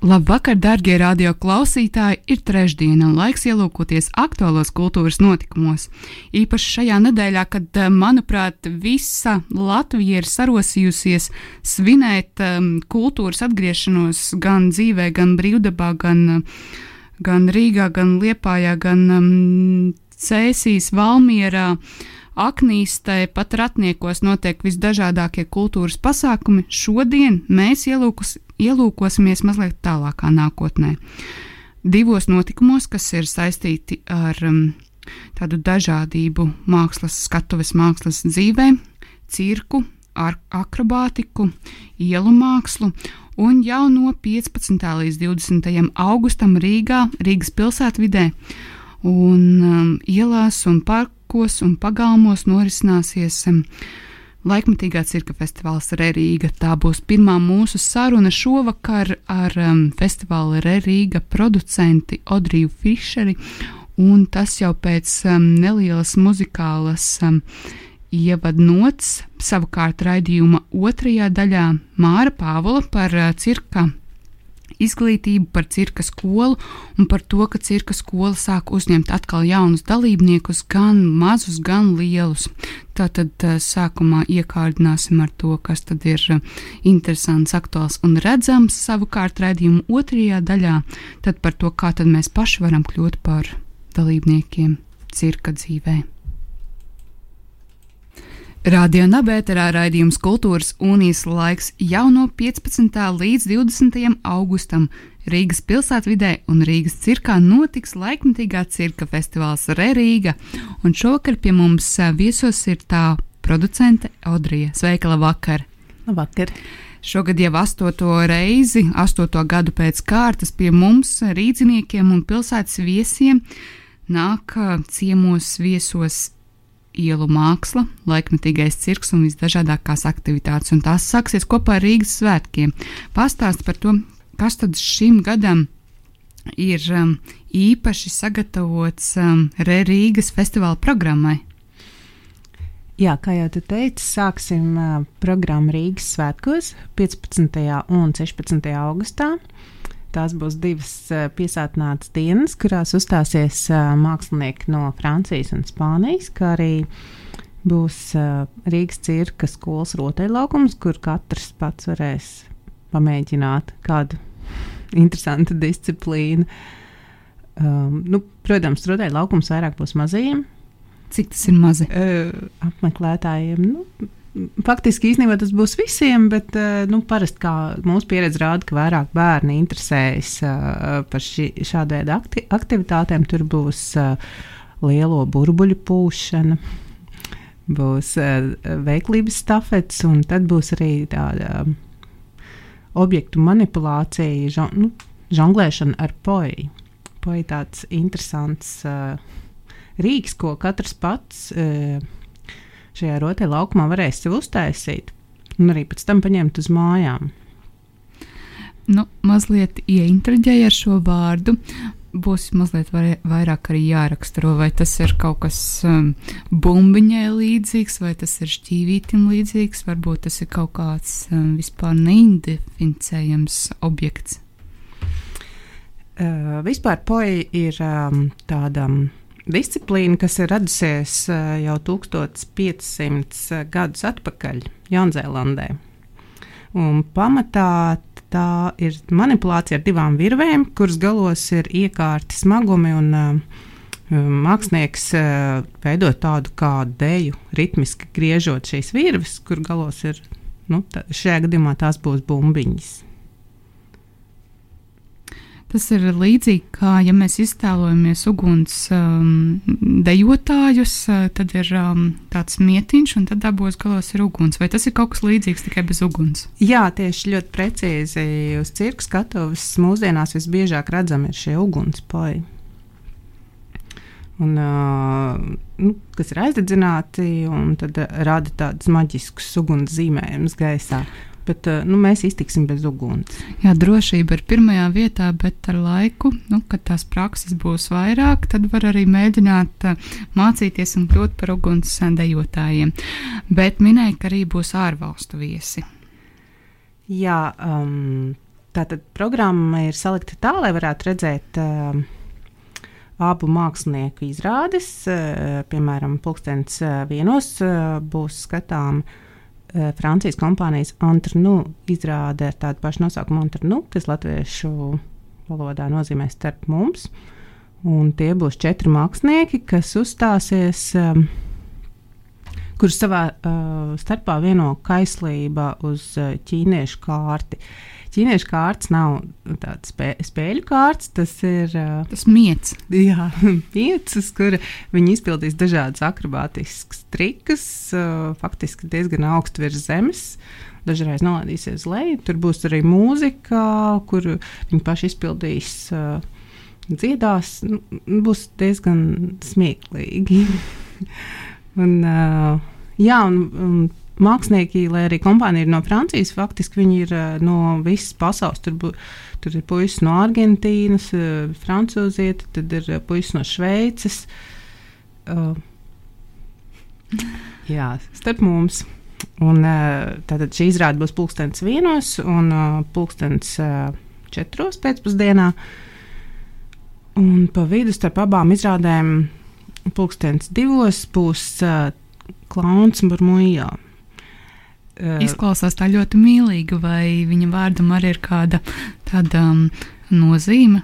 Labvakar, darbie radio klausītāji! Ir trešdiena un laiks ielūkoties aktuālos kultūras notikumos. Īpaši šajā nedēļā, kad, eh, manuprāt, visa Latvija ir sarosījusies svinēt um, kultūras atgriešanos gan dzīvē, gan brīvdabā, gan, gan Rīgā, gan Liepājā, gan um, Cēsīs, Valmierā. Aknīstē, pat ratniekos notiek visdažādākie kultūras pasākumi. Šodien mēs ielūkus, ielūkosimies mazliet tālākā nākotnē. Divos notikumos, kas ir saistīti ar um, tādu dažādību mākslas, skatuves mākslas dzīvē, cirku, ar akrobātiku, ielu mākslu. Un jau no 15. līdz 20. augustam Rīgā, Rīgas pilsētvidē un um, ielās un parkos un pagalmos norisināsies Laikmatīgā cirka festivāls Rērīga. Tā būs pirmā mūsu saruna šovakar ar um, festivāla Rērīga producenti Odriju Fišeri, un tas jau pēc um, nelielas muzikālas um, ievadnots. Savukārt raidījuma otrajā daļā Māra Pāvula par uh, cirka izglītību, par cirka skolu un par to, ka cirka skola sāk uzņemt atkal jaunus dalībniekus, gan mazus, gan lielus. Tātad eh, sākumā iekārdināsim ar to, kas tad ir eh, interesants, aktuāls un redzams. Savukārt redzījuma otrajā daļā tad par to, kā tad mēs paši varam kļūt par dalībniekiem cirka dzīvēm. Radio Nabērā raidījums Kultūras unijas laiks jau no 15. līdz 20. augustam Rīgas pilsētvidē un Rīgas cirkā notiks laikmatīgā cirka festivāls Rīga. Un šovakar pie mums viesos ir tā producente Audrija. Sveika, labvakar! Labvakar! Šogad jau astoto reizi, astoto gadu pēc kārtas pie mums, rīdziniekiem un pilsētas viesiem, nāk ciemos viesos ielu māksla, laikmetīgais cirks un visdažādākās aktivitātes, un tās sāksies kopā ar Rīgas svētkiem. Pastāst par to, kas tad šim gadam ir um, īpaši sagatavots um, Rīgas festivāla programmai. Jā, kā jau te teicu, sāksim uh, programmu Rīgas svētkos 15. un 16. augustā. Tās būs divas uh, piesātinātas dienas, kurās uzstāsies uh, mākslinieki no Francijas un Spānijas, kā arī būs uh, Rīgas cirka skolas rotaļlaukums, kur katrs pats varēs pamēģināt kādu interesantu disciplīnu. Um, nu, protams, rotaļlaukums vairāk būs mazajiem. Cik tas ir mazi? Uh, apmeklētājiem. Nu, Faktiski īstenībā tas būs visiem, bet nu, parasti mūsu pieredze rāda, ka vairāk bērni interesējas par ši, šādu veidu akti, aktivitātēm. Tur būs lielo burbuļu pūšana, būs veiklības stafets, un tad būs arī tāda objektu manipulācija, žon, nu, žonglēšana ar poeju. Poeja tāds interesants rīks, ko katrs pats šajā rotaļu laukumā varēs sev uztaisīt un arī pēc tam paņemt uz mājām. Nu, mazliet ieintriģēja ar šo vārdu. Būs mazliet vairāk arī jāraksturo, vai tas ir kaut kas um, bumbiņai līdzīgs, vai tas ir šķīvītim līdzīgs, varbūt tas ir kaut kāds um, vispār neidentificējams objekts. Uh, vispār poja ir um, tāda um, disciplīna, kas ir radusies eh, jau 1500 gadus atpakaļ Jaunzēlandē. Un pamatā tā ir manipulācija ar divām virvēm, kuras galos ir iekārti smagumi un uh, mākslinieks veido tādu kā deju, ritmiski griežot šīs virves, kur galos ir, nu, tā, šajā gadījumā tās būs bumbiņas. Tas ir līdzīgi kā, ja mēs iztēlojamies uguns um, dejotājus, uh, tad ir um, tāds mietiņš, un tad abos galos ir uguns. Vai tas ir kaut kas līdzīgs tikai bez uguns? Jā, tieši ļoti precīzi uz cirka skatuves mūsdienās visbiežāk redzami ir šie ugunspoji. Un, uh, nu, kas ir aizdedzināti, un tad rada tādus maģiskus uguns zīmējumus gaisā bet uh, nu, mēs iztiksim bez uguns. Jā, drošība ir pirmajā vietā, bet ar laiku, nu, kad tās prakses būs vairāk, tad var arī mēģināt uh, mācīties un kļūt par uguns dejotājiem. Bet minēja, ka arī būs ārvalstu viesi. Jā, um, tātad programma ir salikta tā, lai varētu redzēt. Uh, abu mākslinieku izrādes. Piemēram, pulkstenis vienos būs skatām Eh, Francijas kompānijas Antrnu izrāde ar tādu pašu nosaukumu Antrnu, kas latviešu valodā nozīmē starp mums. Un tie būs četri mākslinieki, kas uzstāsies, um, kurus savā uh, starpā vieno kaislība uz ķīniešu kārti. Uh, ķīniešu kārtas nav tāds spē, spēļu kārts, tas ir. Tas miets. Jā, miets, kur viņi izpildīs dažādas akrobātiskas trikus, uh, faktiski diezgan augstu virs zemes. Dažreiz nolādīsies leju, tur būs arī mūzika, kur viņi paši izpildīs. Dziedās, nu, būs diezgan smieklīgi. un, uh, jā, un, un mākslinieki, lai arī kompānija ir no Francijas, faktiski viņi ir uh, no visas pasaules. Tur, bu, tur ir puisis no Argentīnas, uh, francūzieti, tad ir uh, puisis no Šveices. Uh, jā, starp mums. Un, tātad šī izrāde būs pulkstenis vienos un pulkstenis četros pēcpusdienā. Un pa vidu starp abām izrādēm pulkstenis divos būs uh, klauns Burmujā. Uh, Izklausās tā ļoti mīlīgi, vai viņa vārdam arī ir kāda tāda um, nozīme?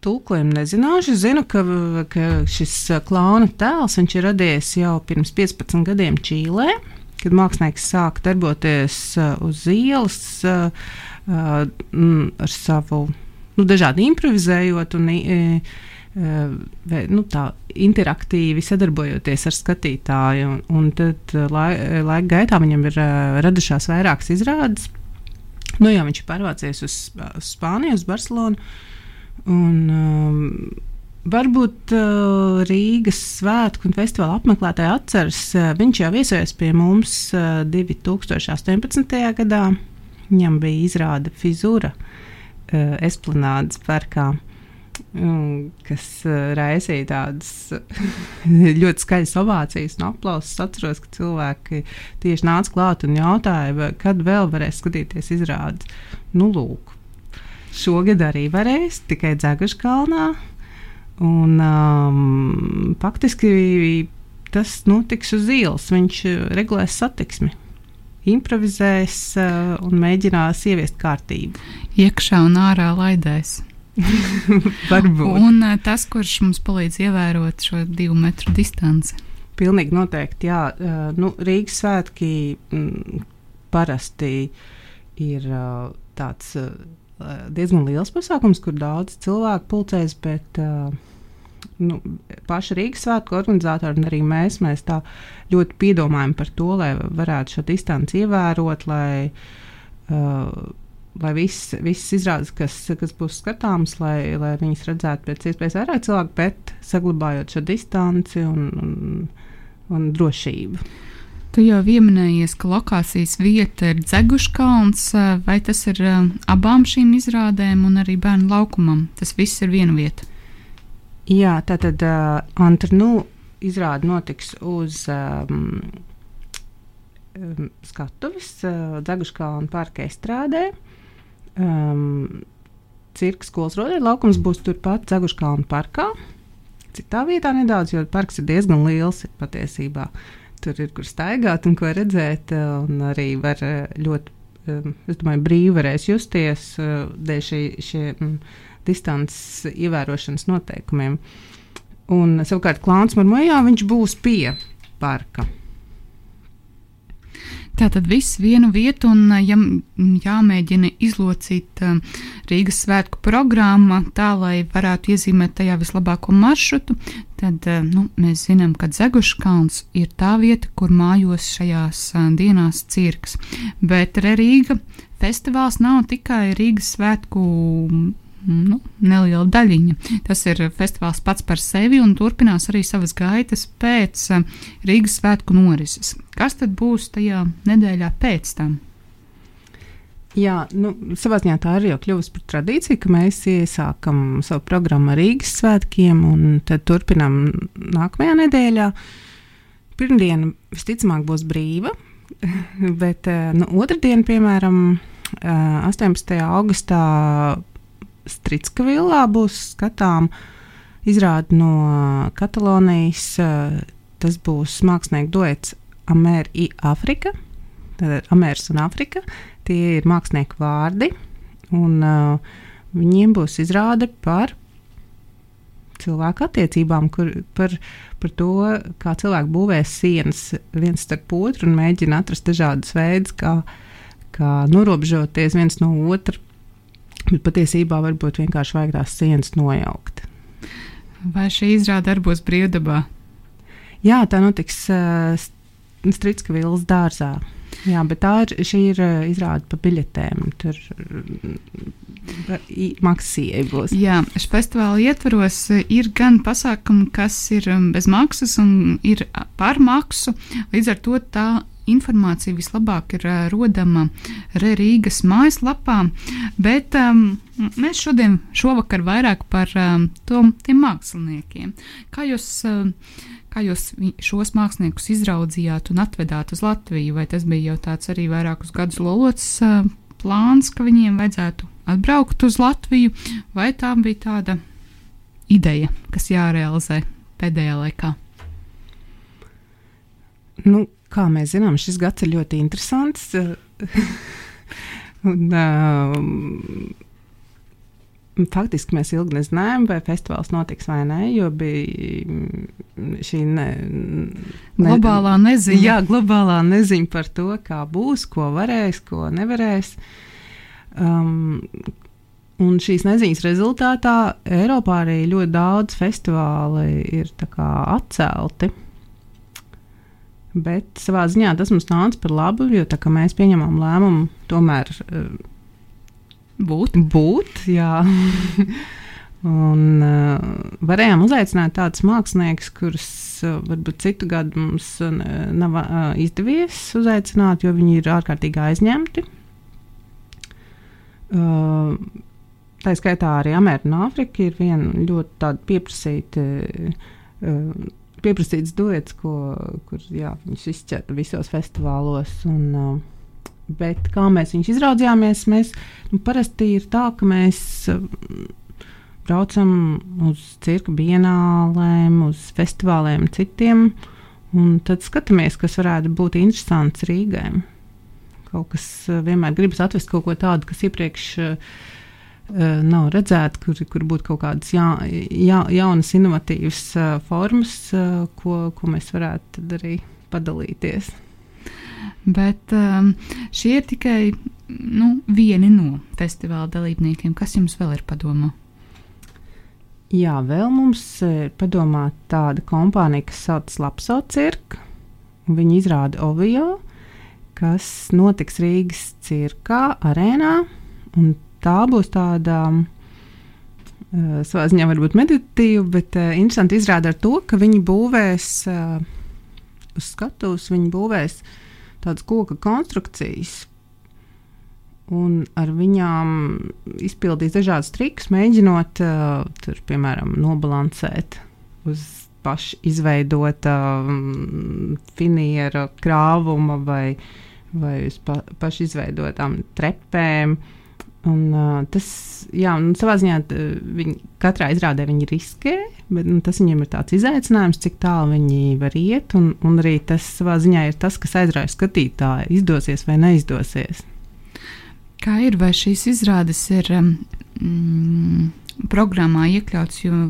Tūkojumu nezināšu. Es zinu, ka, ka šis klauna tēls ir radies jau pirms 15 gadiem Čīlē, kad mākslinieks sāka darboties uz ielas uh, uh, ar savu nu, dažādu improvizējot un uh, vai, nu, tā interaktīvi sadarbojoties ar skatītāju. Un, un tad lai, laika gaitā viņam ir uh, radušās vairākas izrādes. Nu, jā, viņš ir pārvācies uz, Spāniju, uz Barcelonu. Un, um, varbūt uh, Rīgas svētku un festivāla apmeklētāji atceras, uh, viņš jau viesojas pie mums uh, 2018. gadā. Viņam bija izrāde Fizura uh, Esplanādes parkā. Uh, kas uh, raisīja tādas ļoti skaļas ovācijas un aplausus. Es atceros, ka cilvēki tieši nāca klāt un jautāja, kad vēl varēs skatīties izrādes. Nu, lūk, šogad arī varēs, tikai Dzeguškalnā. Un um, faktiski tas notiks uz ielas. Viņš regulēs satiksmi improvizēs uh, un mēģinās ieviest kārtību. Iekšā un ārā laidēs. Un uh, tas, kurš mums palīdz ievērot šo divu metru distanci. Pilnīgi noteikti, jā. Uh, nu, Rīgas svētki mm, parasti ir uh, tāds diezgan liels pasākums, kur daudz cilvēku pulcēs, bet nu, paši Rīgas svētku organizatori un arī mēs, mēs tā ļoti piedomājam par to, lai varētu šo distanci ievērot, lai uh, lai viss, viss izrādes, kas, kas būs skatāms, lai, lai viņas redzētu pēc iespējas vairāk cilvēku, bet saglabājot šo distanci un, un, un drošību. Tu jau pieminējies, ka lokācijas vieta ir Dzeguškalns, vai tas ir um, abām šīm izrādēm un arī bērnu laukumam? Tas viss ir viena vieta. Jā, tā tad uh, Antrnu izrāde notiks uz um, um, skatuves uh, Dzeguškalna parka estrādē. Uh, um, cirka skolas rodeļa laukums būs turpat Zaguškalna parkā. Citā vietā nedaudz, jo parks ir diezgan liels patiesībā. Tur ir kur staigāt un ko redzēt, un arī var eh, ļoti, um, es domāju, brīvi varēs justies uh, dēļ šī, šie um, distances ievērošanas noteikumiem. Un savukārt Klāns Marmojā viņš būs pie parka. Tā tad viss vienu vietu, un ja jāmēģina izlocīt Rīgas svētku programma tā, lai varētu iezīmēt tajā vislabāko maršrutu, tad nu, mēs zinām, ka Zeguškalns ir tā vieta, kur mājos šajās dienās cirks. Bet Rīga festivāls nav tikai Rīgas svētku nu, neliela daļiņa. Tas ir festivāls pats par sevi un turpinās arī savas gaitas pēc eh, Rīgas svētku norises. Kas tad būs tajā nedēļā pēc tam? Jā, nu, savā ziņā tā arī jau kļuvusi par tradīciju, ka mēs iesākam savu programmu ar Rīgas svētkiem un tad turpinām nākamajā nedēļā. Pirmdiena visticamāk būs brīva, bet eh, nu, otrdiena, piemēram, 18. Eh, augustā Stritska villā būs skatām izrāde no Katalonijas. Tas būs mākslinieku duets Amēra i Afrika. Tad Amērs un Afrika. Tie ir mākslinieku vārdi. Un, uh, viņiem būs izrāde par cilvēku attiecībām, kur, par, par to, kā cilvēki būvēs sienas viens starp otru un mēģina atrast dažādas veidus, kā, kā norobežoties viens no otra Bet patiesībā varbūt vienkārši vajag tās sienas nojaukt. Vai šī izrāde arī būs brīvdabā? Jā, tā notiks uh, Stritska Vils dārzā. Jā, bet tā ir, ir izrāde pa biļetēm. Tur maksai būs. Jā, šī festivāla ietvaros ir gan pasākumi, kas ir bez maksas un ir par maksu. Līdz ar to tā informācija vislabāk ir uh, rodama Rīgas mājaslapā, bet um, mēs šodien, šovakar vairāk par um, to, tiem māksliniekiem. Kā jūs, um, kā jūs šos māksliniekus izraudzījāt un atvedāt uz Latviju? Vai tas bija jau tāds arī vairākus gadus lolots uh, plāns, ka viņiem vajadzētu atbraukt uz Latviju, vai tā bija tāda ideja, kas jārealizē pēdējā laikā? Nu, Kā mēs zinām, šis gads ir ļoti interesants. un, uh, Faktiski mēs ilgi nezinājām, vai festivāls notiks vai nē, jo bija šī ne, ne, globālā neziņa. Jā, globālā neziņa par to, kā būs, ko varēs, ko nevarēs. Um, un šīs neziņas rezultātā Eiropā arī ļoti daudz festivāli ir atcelti. Bet savā ziņā tas mums nāca par labu, jo mēs pieņemam lēmumu tomēr uh, būt. būt jā. Un uh, varējām uzaicināt tādus māksliniekus, kurus uh, varbūt citu gadu mums uh, nav uh, izdevies uzaicināt, jo viņi ir ārkārtīgi aizņemti. Uh, tā skaitā arī Amerika un Āfrika ir viena ļoti pieprasīta. Uh, pieprasīts duets, ko, kur jā, viņš izķerta visos festivālos. Un, uh, bet kā mēs viņus izraudzījāmies, mēs nu, parasti ir tā, ka mēs uh, braucam uz cirka bienālēm, uz festivāliem, citiem, un tad skatāmies, kas varētu būt interesants Rīgai. Kaut kas uh, vienmēr gribas atvest kaut ko tādu, kas iepriekš uh, nav redzēta, kur, kur būtu kaut kādas jā, jā, jaunas, inovatīvas uh, formas, uh, ko, ko mēs varētu arī padalīties. Bet um, šie ir tikai nu, vieni no festivāla dalībniekiem. Kas jums vēl ir padomā? Jā, vēl mums ir padomā tāda kompānija, kas saucas Lapso cirka. Viņi izrāda Ovio, kas notiks Rīgas cirkā, arēnā. Un tā būs tāda. Uh, savā ziņā varbūt meditatīva, bet uh, interesanti izrāda ar to, ka viņi būvēs uh, uz skatuves, viņi būvēs tādas koka konstrukcijas, un ar viņām izpildīs dažādas trikus, mēģinot, uh, tur, piemēram, nobalansēt uz pašu izveidota um, finiera krāvuma vai, vai uz pa, pašu izveidotām trepēm. Uh, Un, uh, tas, jā, un savā ziņā viņi katrā izrādē viņi riskē, bet nu, tas viņiem ir tāds izaicinājums, cik tālu viņi var iet. Un, un arī tas savā ziņā ir tas, kas aizrauja skatītāju, izdosies vai neizdosies. Kā ir, vai šīs izrādes ir mm, programmā iekļauts, jo,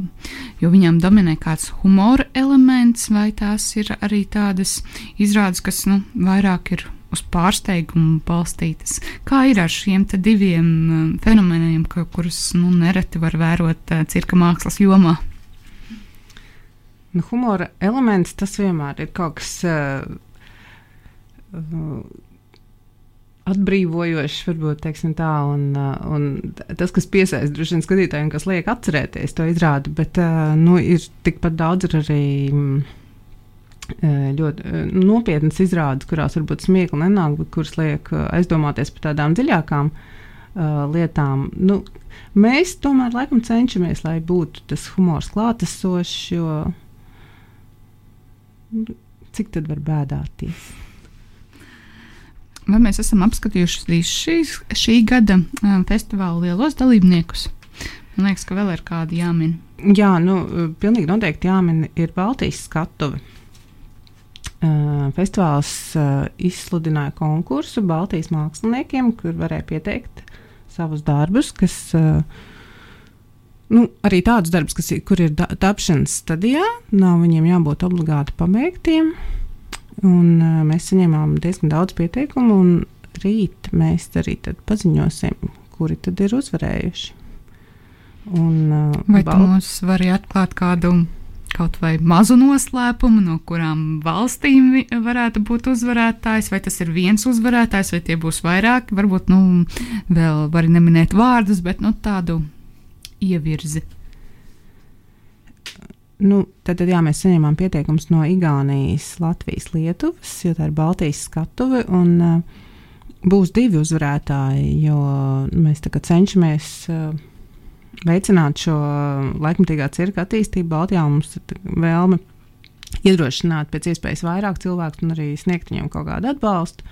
jo viņām dominē kāds humora elements, vai tās ir arī tādas izrādes, kas nu, vairāk ir uz pārsteigumu balstītas. Kā ir ar šiem diviem um, fenomeniem, kurus nu, nereti var vērot uh, cirka mākslas jomā? Nu, humora elements tas vienmēr ir kaut kas. Uh, uh, Atbrīvojošs, varbūt tā, un, uh, un tas, kas piesaista droši vien skatītājiem, kas liek atcerēties to izrādi, bet uh, nu, ir tikpat daudz arī mm, ļoti nopietnas izrādes, kurās varbūt smiekli nenāk, bet kuras liek aizdomāties par tādām dziļākām uh, lietām. Nu, mēs tomēr laikam cenšamies, lai būtu tas humors klātesošs, jo nu, cik tad var bēdāties? Vai mēs esam apskatījuši šīs, šī gada festivāla lielos dalībniekus? Man liekas, ka vēl ir kādi jāmin. Jā, nu, pilnīgi noteikti jāmin ir Baltijas skatuve. Uh, festivāls uh, izsludināja konkursu Baltijas māksliniekiem, kur varēja pieteikt savus darbus, kas uh, nu, arī tādus darbus, kas kur ir tapšanas stadijā, nav viņiem jābūt obligāti pabeigtiem. Un, uh, mēs saņēmām diezgan daudz pieteikumu, un rīt mēs arī paziņosim, kuri tad ir uzvarējuši. Un, uh, Vai tu mums vari atklāt kādu kaut vai mazu noslēpumu, no kurām valstīm varētu būt uzvarētājs, vai tas ir viens uzvarētājs, vai tie būs vairāki. Varbūt nu, vēl var neminēt vārdus, bet nu, tādu ievirzi. Nu, tad, tad jā, mēs saņēmām pieteikumus no Igaunijas, Latvijas, Lietuvas, jo tā ir Baltijas skatuve. Un, uh, būs divi uzvarētāji, jo mēs cenšamies uh, veicināt šo laikmatīgā cirka attīstību Baltijā. Mums ir vēlme iedrošināt pēc iespējas vairāk cilvēku un arī sniegt viņiem kaut kādu atbalstu.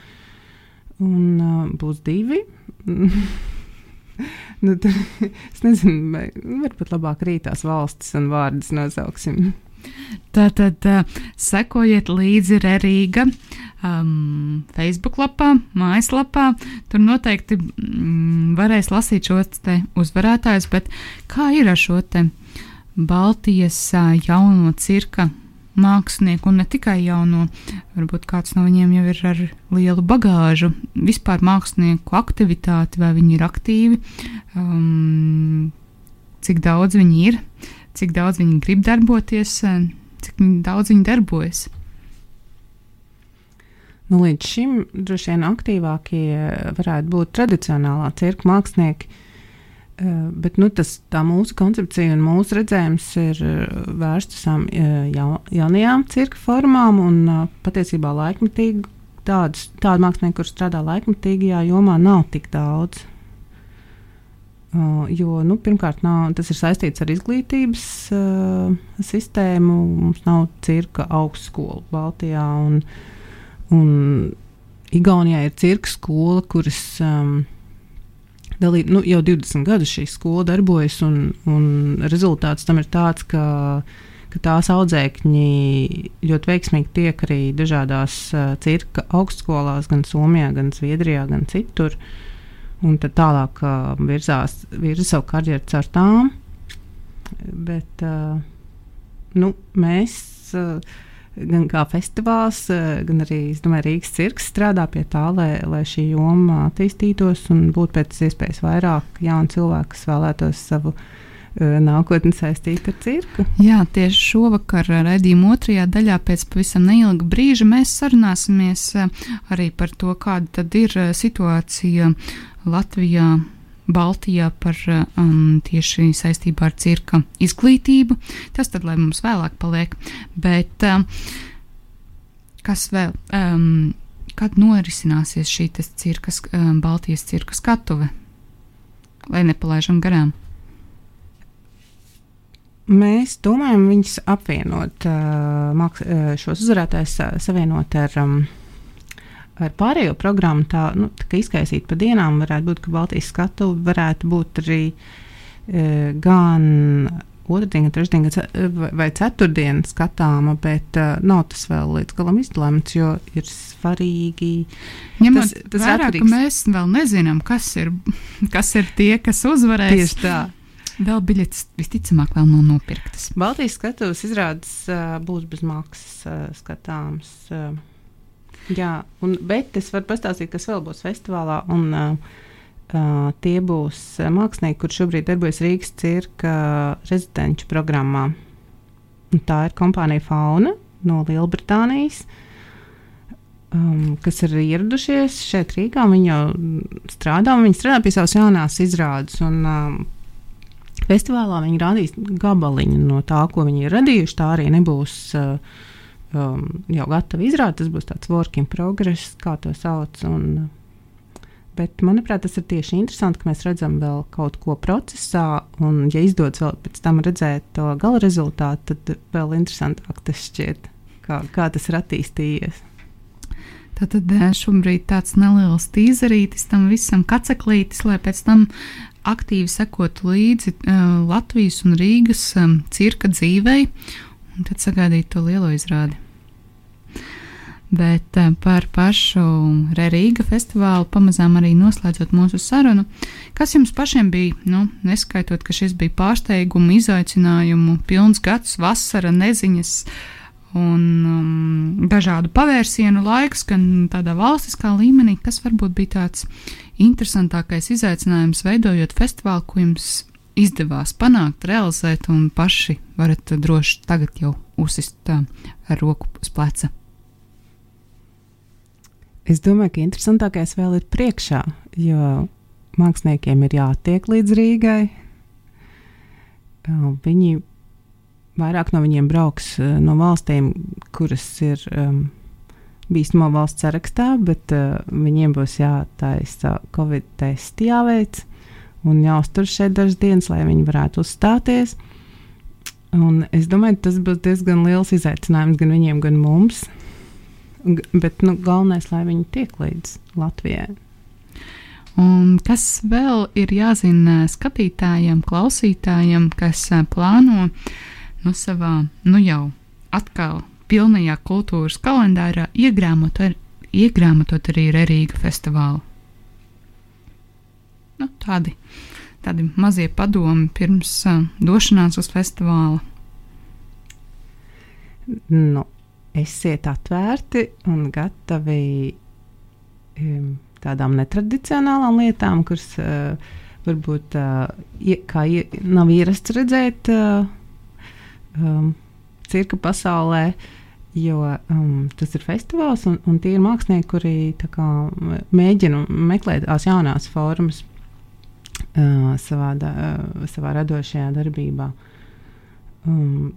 Un uh, būs divi. nu, tur, es nezinu, vai varbūt labāk rītās valstis un vārdus nosauksim. Tātad uh, sekojiet līdzi Rīga um, Facebook lapā, mājaslapā. Tur noteikti mm, varēs lasīt šos uzvarētājus, bet kā ir ar šo Baltijas uh, jauno cirka mākslinieku, un ne tikai jauno, varbūt kāds no viņiem jau ir ar lielu bagāžu, vispār mākslinieku aktivitāti, vai viņi ir aktīvi, um, cik daudz viņi ir, cik daudz viņi grib darboties, cik daudz viņi darbojas. Nu, līdz šim droši vien aktīvākie varētu būt tradicionālā cirka mākslinieki. Eh, bet nu, tas, tā mūsu koncepcija un mūsu redzējums ir eh, vērsts uz eh, ja, jaunajām cirka formām un patiesībā laikmetīgi. Tādus, tādu mākslinieku, kurš strādā laikmatīgajā jomā, nav tik daudz. Uh, jo nu, pirmkārt, nav, tas ir saistīts ar izglītības uh, sistēmu. Mums nav cirka augstskola Baltijā. Un, uh, Un Igaunijā ir cirka skola, kuras um, dalība, nu, jau 20 gadus šī skola darbojas, un, un rezultāts tam ir tāds, ka, ka tās audzēkņi ļoti veiksmīgi tiek arī dažādās uh, cirka augstskolās, gan Somijā, gan Zviedrijā, gan citur. Un tad tālāk uh, virzās, virza savu karjeru caur tām. Bet uh, nu, mēs. Uh, gan kā festivāls, eh, gan arī domāju, Rīgas cirks strādā pie tā, lai, lai šī joma attīstītos un būtu pēc iespējas vairāk jaunu cilvēku, kas vēlētos savu uh, nākotni saistīt ar cirku. Jā, tieši šovakar redzījuma otrajā daļā pēc pavisam neilga brīža mēs sarunāsimies eh, arī par to, kāda tad ir situācija Latvijā Baltijā par um, tieši saistībā ar cirka izglītību. Tas tad, lai mums vēlāk paliek. Bet um, kas vēl? Um, kad norisināsies šī cirkas, um, Baltijas cirka skatuve? Lai nepalaidām garām. Mēs domājam viņus apvienot, uh, šos uzvarētājus savienot ar um, ar pārējo programmu tā, nu, tā izkaisīt pa dienām, varētu būt, ka Baltijas skatu varētu būt arī e, gan otrdien, trešdien vai ceturtdien skatāma, bet uh, nav tas vēl līdz galam izlemts, jo ir svarīgi. Ņemot tas, tas vērā, ka mēs vēl nezinām, kas ir, kas ir tie, kas uzvarēs. Tieši tā. Vēl biļetes visticamāk vēl nav nopirktas. Baltijas skatuves izrādes uh, būs bez maksas uh, skatāmas. Uh, Jā, un, bet es varu pastāstīt, kas vēl būs festivālā. Un, uh, uh, tie būs mākslinieki, kurš šobrīd darbojas Rīgas cirka rezidenču programmā. Un tā ir kompānija Fauna no Lielbritānijas. Um, kas ir ieradušies šeit Rīgā. Viņi jau strādā, viņi strādā pie savas jaunās izrādes. Un, um, festivālā viņi rādīs gabaliņu no tā, ko viņi ir radījuši. Tā arī nebūs uh, um, jau gatava izrāde. Tas būs tāds work in progress, kā to sauc. Un, bet, manuprāt, tas ir tieši interesanti, ka mēs redzam vēl kaut ko procesā, un, ja izdodas vēl pēc tam redzēt to gala rezultātu, tad vēl interesantāk tas šķiet, kā, kā tas ir attīstījies. Tad eh, šobrīd tāds neliels tīzerītis tam visam, kaceklītis, lai pēc tam aktīvi sekotu līdzi uh, Latvijas un Rīgas um, cirka dzīvei un tad sagaidīt to lielo izrādi. Bet eh, par pašu Rīga festivālu pamazām arī noslēdzot mūsu sarunu. Kas jums pašiem bija, nu, neskaitot, ka šis bija pārsteigumu, izaicinājumu, pilns gads, vasara, neziņas un um, dažādu pavērsienu laiks, gan tādā valstiskā līmenī, kas varbūt bija tāds interesantākais izaicinājums veidojot festivālu, ko jums izdevās panākt, realizēt, un paši varat droši tagad jau uzsist ar roku uz pleca? Es domāju, ka interesantākais vēl ir priekšā, jo māksliniekiem ir jātiek līdz Rīgai. Viņi vairāk no viņiem brauks no valstīm, kuras ir um, bīstamo valsts sarakstā, bet uh, viņiem būs jātaisa Covid testi jāveic un jāuztur šeit dažas dienas, lai viņi varētu uzstāties. Un es domāju, tas būs diezgan liels izaicinājums gan viņiem, gan mums. Bet nu, galvenais, lai viņi tiek līdz Latvijai. Un kas vēl ir jāzina skatītājiem, klausītājiem, kas plāno nu, savā, nu jau atkal pilnajā kultūras kalendārā iegrāmatot, iegrāmatot arī Rīgas festivālu? Tādi, tādi mazie padomi pirms uh, došanās uz festivālu. Nu, esiet atvērti un gatavi um, tādām netradicionālām lietām, kuras uh, varbūt uh, ie, ie, nav ierasts redzēt uh, um, cirka pasaulē. Jo um, tas ir festivāls, un, un tie ir mākslinieki, kuri kā, mēģina meklēt tās jaunās formas uh, savā, da, uh, savā radošajā darbībā. Um,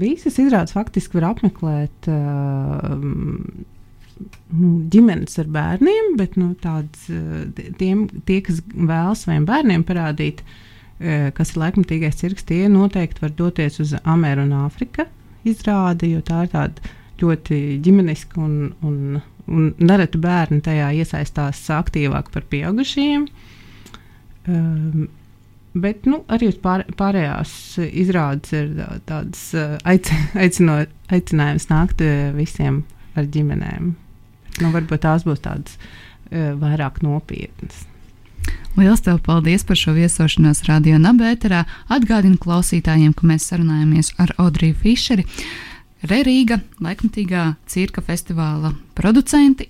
visas izrādes faktiski var apmeklēt uh, nu, ģimenes ar bērniem, bet nu, tāds, tiem, tie, kas vēlas saviem bērniem parādīt, uh, kas ir laikmatīgais cirks, tie noteikti var doties uz Ameriku un Āfriku izrādi, jo tā ir tāda ļoti ģimeniska un, un un nereti bērni tajā iesaistās aktīvāk par pieaugušajiem. Um, bet nu, arī pār, pārējās izrādes ir tādas uh, aic, aicinot, aicinājums nākt uh, visiem ar ģimenēm. Nu, varbūt tās būs tādas uh, vairāk nopietnas. Lielas tev paldies par šo viesošanos radio nabēterā. Atgādinu klausītājiem, ka mēs sarunājamies ar Audriju Fišeri. Rerīga, laikmatīgā cirka festivāla producenti